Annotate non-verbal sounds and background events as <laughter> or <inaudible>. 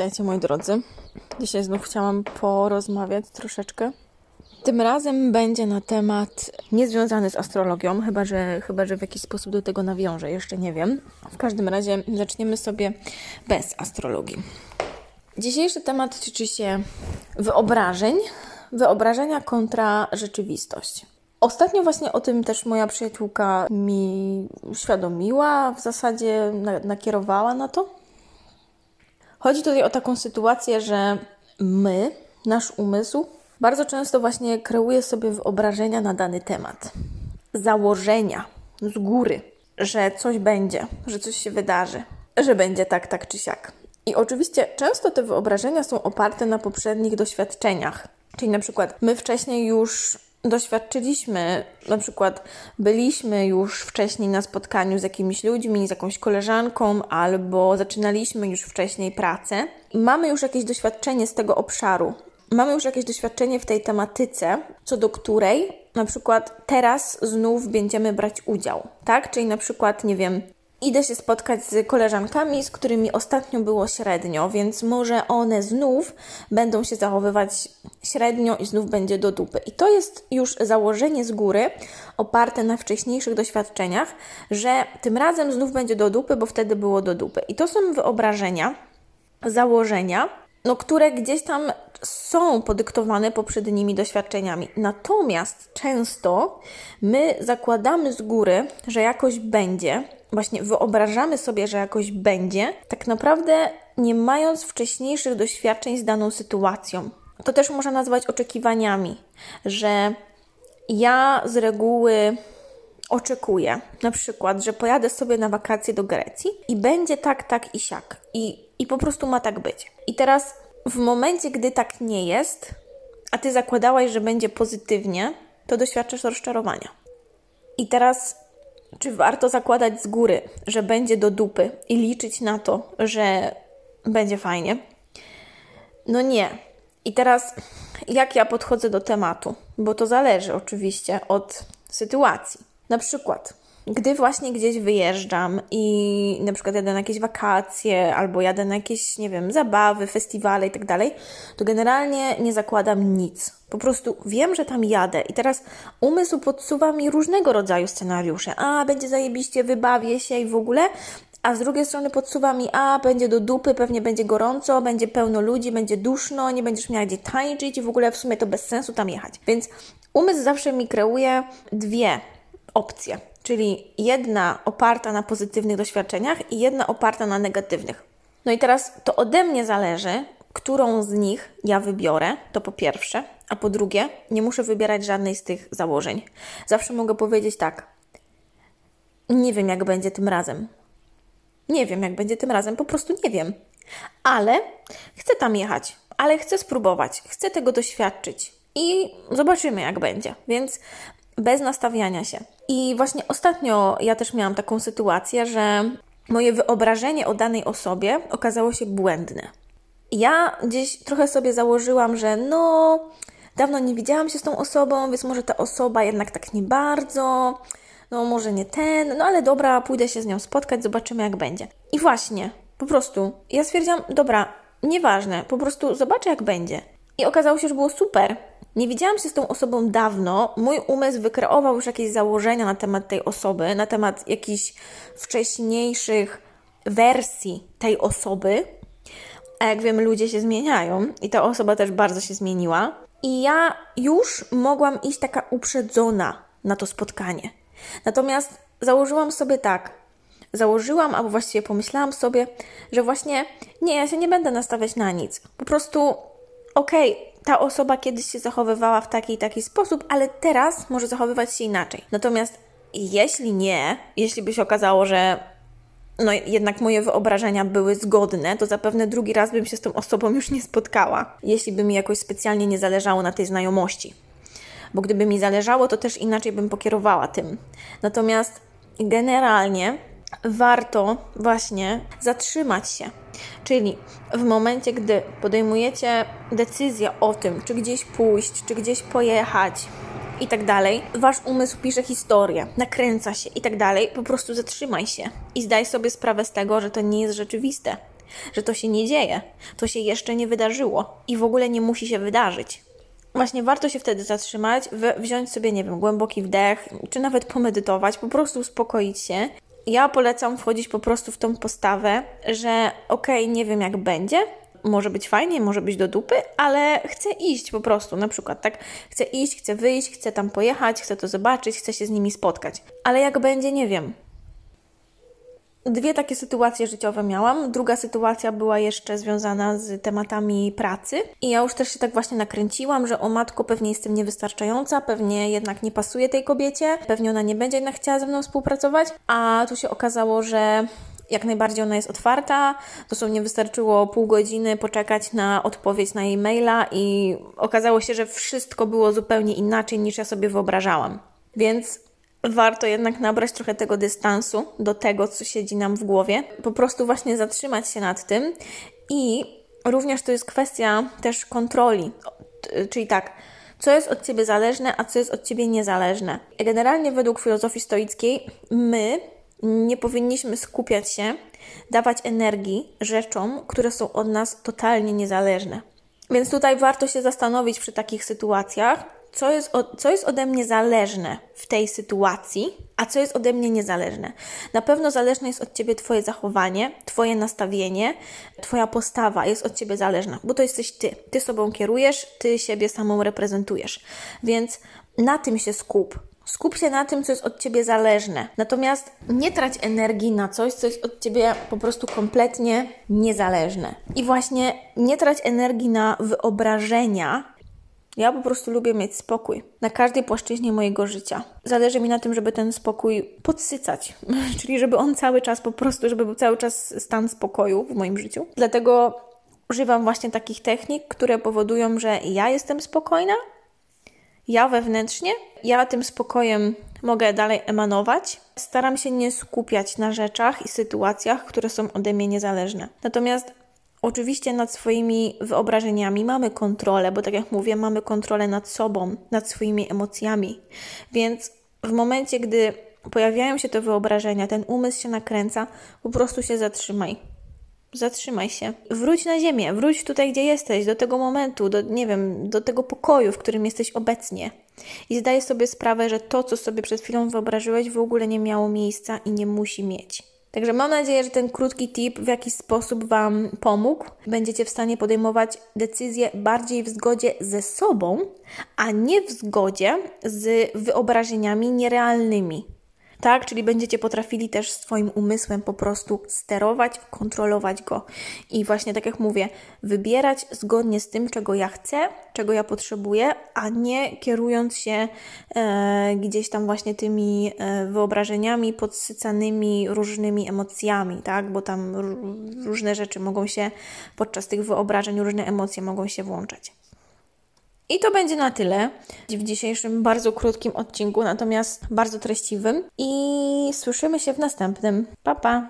Witajcie moi drodzy. Dzisiaj znów chciałam porozmawiać troszeczkę. Tym razem będzie na temat niezwiązany z astrologią, chyba że, chyba że w jakiś sposób do tego nawiążę, jeszcze nie wiem. W każdym razie zaczniemy sobie bez astrologii. Dzisiejszy temat tyczy się wyobrażeń, wyobrażenia kontra rzeczywistość. Ostatnio właśnie o tym też moja przyjaciółka mi uświadomiła, w zasadzie nakierowała na to. Chodzi tutaj o taką sytuację, że my, nasz umysł, bardzo często właśnie kreuje sobie wyobrażenia na dany temat, założenia z góry, że coś będzie, że coś się wydarzy, że będzie tak, tak czy siak. I oczywiście często te wyobrażenia są oparte na poprzednich doświadczeniach. Czyli na przykład my wcześniej już doświadczyliśmy, na przykład byliśmy już wcześniej na spotkaniu z jakimiś ludźmi, z jakąś koleżanką, albo zaczynaliśmy już wcześniej pracę, mamy już jakieś doświadczenie z tego obszaru, mamy już jakieś doświadczenie w tej tematyce, co do której na przykład teraz znów będziemy brać udział, tak? Czyli na przykład, nie wiem, Idę się spotkać z koleżankami, z którymi ostatnio było średnio, więc może one znów będą się zachowywać średnio i znów będzie do dupy. I to jest już założenie z góry, oparte na wcześniejszych doświadczeniach, że tym razem znów będzie do dupy, bo wtedy było do dupy. I to są wyobrażenia, założenia, no, które gdzieś tam są podyktowane poprzednimi doświadczeniami. Natomiast często my zakładamy z góry, że jakoś będzie, właśnie wyobrażamy sobie, że jakoś będzie, tak naprawdę nie mając wcześniejszych doświadczeń z daną sytuacją. To też można nazwać oczekiwaniami, że ja z reguły oczekuję, na przykład, że pojadę sobie na wakacje do Grecji i będzie tak, tak i siak. I, i po prostu ma tak być. I teraz w momencie, gdy tak nie jest, a ty zakładałaś, że będzie pozytywnie, to doświadczasz rozczarowania. I teraz czy warto zakładać z góry, że będzie do dupy i liczyć na to, że będzie fajnie? No nie. I teraz, jak ja podchodzę do tematu? Bo to zależy oczywiście od sytuacji. Na przykład, gdy właśnie gdzieś wyjeżdżam i na przykład jadę na jakieś wakacje albo jadę na jakieś, nie wiem, zabawy, festiwale i tak dalej, to generalnie nie zakładam nic. Po prostu wiem, że tam jadę i teraz umysł podsuwa mi różnego rodzaju scenariusze. A, będzie zajebiście, wybawię się i w ogóle, a z drugiej strony podsuwa mi, a będzie do dupy, pewnie będzie gorąco, będzie pełno ludzi, będzie duszno, nie będziesz miała gdzie tańczyć i w ogóle w sumie to bez sensu tam jechać. Więc umysł zawsze mi kreuje dwie opcje, czyli jedna oparta na pozytywnych doświadczeniach i jedna oparta na negatywnych. No i teraz to ode mnie zależy, którą z nich ja wybiorę, to po pierwsze, a po drugie, nie muszę wybierać żadnej z tych założeń. Zawsze mogę powiedzieć tak: Nie wiem, jak będzie tym razem. Nie wiem, jak będzie tym razem, po prostu nie wiem. Ale chcę tam jechać, ale chcę spróbować, chcę tego doświadczyć i zobaczymy, jak będzie. Więc bez nastawiania się. I właśnie ostatnio ja też miałam taką sytuację, że moje wyobrażenie o danej osobie okazało się błędne. Ja gdzieś trochę sobie założyłam, że no, dawno nie widziałam się z tą osobą, więc może ta osoba jednak tak nie bardzo, no może nie ten, no ale dobra, pójdę się z nią spotkać, zobaczymy jak będzie. I właśnie, po prostu, ja stwierdziłam, dobra, nieważne, po prostu zobaczę jak będzie. I okazało się, że było super. Nie widziałam się z tą osobą dawno. Mój umysł wykreował już jakieś założenia na temat tej osoby, na temat jakichś wcześniejszych wersji tej osoby. A jak wiemy, ludzie się zmieniają i ta osoba też bardzo się zmieniła. I ja już mogłam iść taka uprzedzona na to spotkanie. Natomiast założyłam sobie tak. Założyłam, albo właściwie pomyślałam sobie, że właśnie nie, ja się nie będę nastawiać na nic. Po prostu, okej, okay, ta osoba kiedyś się zachowywała w taki i taki sposób, ale teraz może zachowywać się inaczej. Natomiast jeśli nie, jeśli by się okazało, że no jednak moje wyobrażenia były zgodne, to zapewne drugi raz bym się z tą osobą już nie spotkała, jeśli by mi jakoś specjalnie nie zależało na tej znajomości. Bo gdyby mi zależało, to też inaczej bym pokierowała tym. Natomiast generalnie warto właśnie zatrzymać się. Czyli w momencie, gdy podejmujecie decyzję o tym, czy gdzieś pójść, czy gdzieś pojechać i tak dalej, wasz umysł pisze historię, nakręca się i tak dalej, po prostu zatrzymaj się i zdaj sobie sprawę z tego, że to nie jest rzeczywiste. że to się nie dzieje, to się jeszcze nie wydarzyło i w ogóle nie musi się wydarzyć. Właśnie warto się wtedy zatrzymać, wziąć sobie, nie wiem, głęboki wdech, czy nawet pomedytować, po prostu uspokoić się. Ja polecam wchodzić po prostu w tą postawę, że okej, okay, nie wiem jak będzie, może być fajnie, może być do dupy, ale chcę iść po prostu, na przykład, tak? Chcę iść, chcę wyjść, chcę tam pojechać, chcę to zobaczyć, chcę się z nimi spotkać. Ale jak będzie, nie wiem. Dwie takie sytuacje życiowe miałam. Druga sytuacja była jeszcze związana z tematami pracy. I ja już też się tak właśnie nakręciłam, że o matko pewnie jestem niewystarczająca, pewnie jednak nie pasuje tej kobiecie, pewnie ona nie będzie jednak chciała ze mną współpracować. A tu się okazało, że jak najbardziej ona jest otwarta. Dosłownie wystarczyło pół godziny poczekać na odpowiedź na jej maila i okazało się, że wszystko było zupełnie inaczej niż ja sobie wyobrażałam. Więc warto jednak nabrać trochę tego dystansu do tego, co siedzi nam w głowie. Po prostu właśnie zatrzymać się nad tym i również to jest kwestia też kontroli. Czyli tak, co jest od ciebie zależne, a co jest od ciebie niezależne. Generalnie według filozofii stoickiej my nie powinniśmy skupiać się, dawać energii rzeczom, które są od nas totalnie niezależne. Więc tutaj warto się zastanowić przy takich sytuacjach, co jest, co jest ode mnie zależne w tej sytuacji, a co jest ode mnie niezależne. Na pewno zależne jest od ciebie Twoje zachowanie, Twoje nastawienie, Twoja postawa jest od ciebie zależna, bo to jesteś Ty. Ty sobą kierujesz, Ty siebie samą reprezentujesz. Więc na tym się skup. Skup się na tym, co jest od ciebie zależne. Natomiast nie trać energii na coś, co jest od ciebie po prostu kompletnie niezależne. I właśnie nie trać energii na wyobrażenia. Ja po prostu lubię mieć spokój na każdej płaszczyźnie mojego życia. Zależy mi na tym, żeby ten spokój podsycać, <laughs> czyli żeby on cały czas po prostu, żeby był cały czas stan spokoju w moim życiu. Dlatego używam właśnie takich technik, które powodują, że ja jestem spokojna, ja wewnętrznie, ja tym spokojem mogę dalej emanować. Staram się nie skupiać na rzeczach i sytuacjach, które są ode mnie niezależne. Natomiast oczywiście nad swoimi wyobrażeniami mamy kontrolę, bo tak jak mówię, mamy kontrolę nad sobą, nad swoimi emocjami. Więc w momencie, gdy pojawiają się te wyobrażenia, ten umysł się nakręca, po prostu się zatrzymaj Zatrzymaj się. Wróć na ziemię, wróć tutaj, gdzie jesteś, do tego momentu, do, nie wiem, do tego pokoju, w którym jesteś obecnie. I zdaj sobie sprawę, że to, co sobie przed chwilą wyobrażyłeś, w ogóle nie miało miejsca i nie musi mieć. Także mam nadzieję, że ten krótki tip w jakiś sposób Wam pomógł. Będziecie w stanie podejmować decyzje bardziej w zgodzie ze sobą, a nie w zgodzie z wyobrażeniami nierealnymi tak? Czyli będziecie potrafili też swoim umysłem po prostu sterować, kontrolować go. I właśnie tak jak mówię, wybierać zgodnie z tym, czego ja chcę, czego ja potrzebuję, a nie kierując się e, gdzieś tam właśnie tymi e, wyobrażeniami podsycanymi różnymi emocjami, tak? Bo tam różne rzeczy mogą się podczas tych wyobrażeń, różne emocje mogą się włączać. I to będzie na tyle w dzisiejszym bardzo krótkim odcinku, natomiast bardzo treściwym. I słyszymy się w następnym. Pa, pa!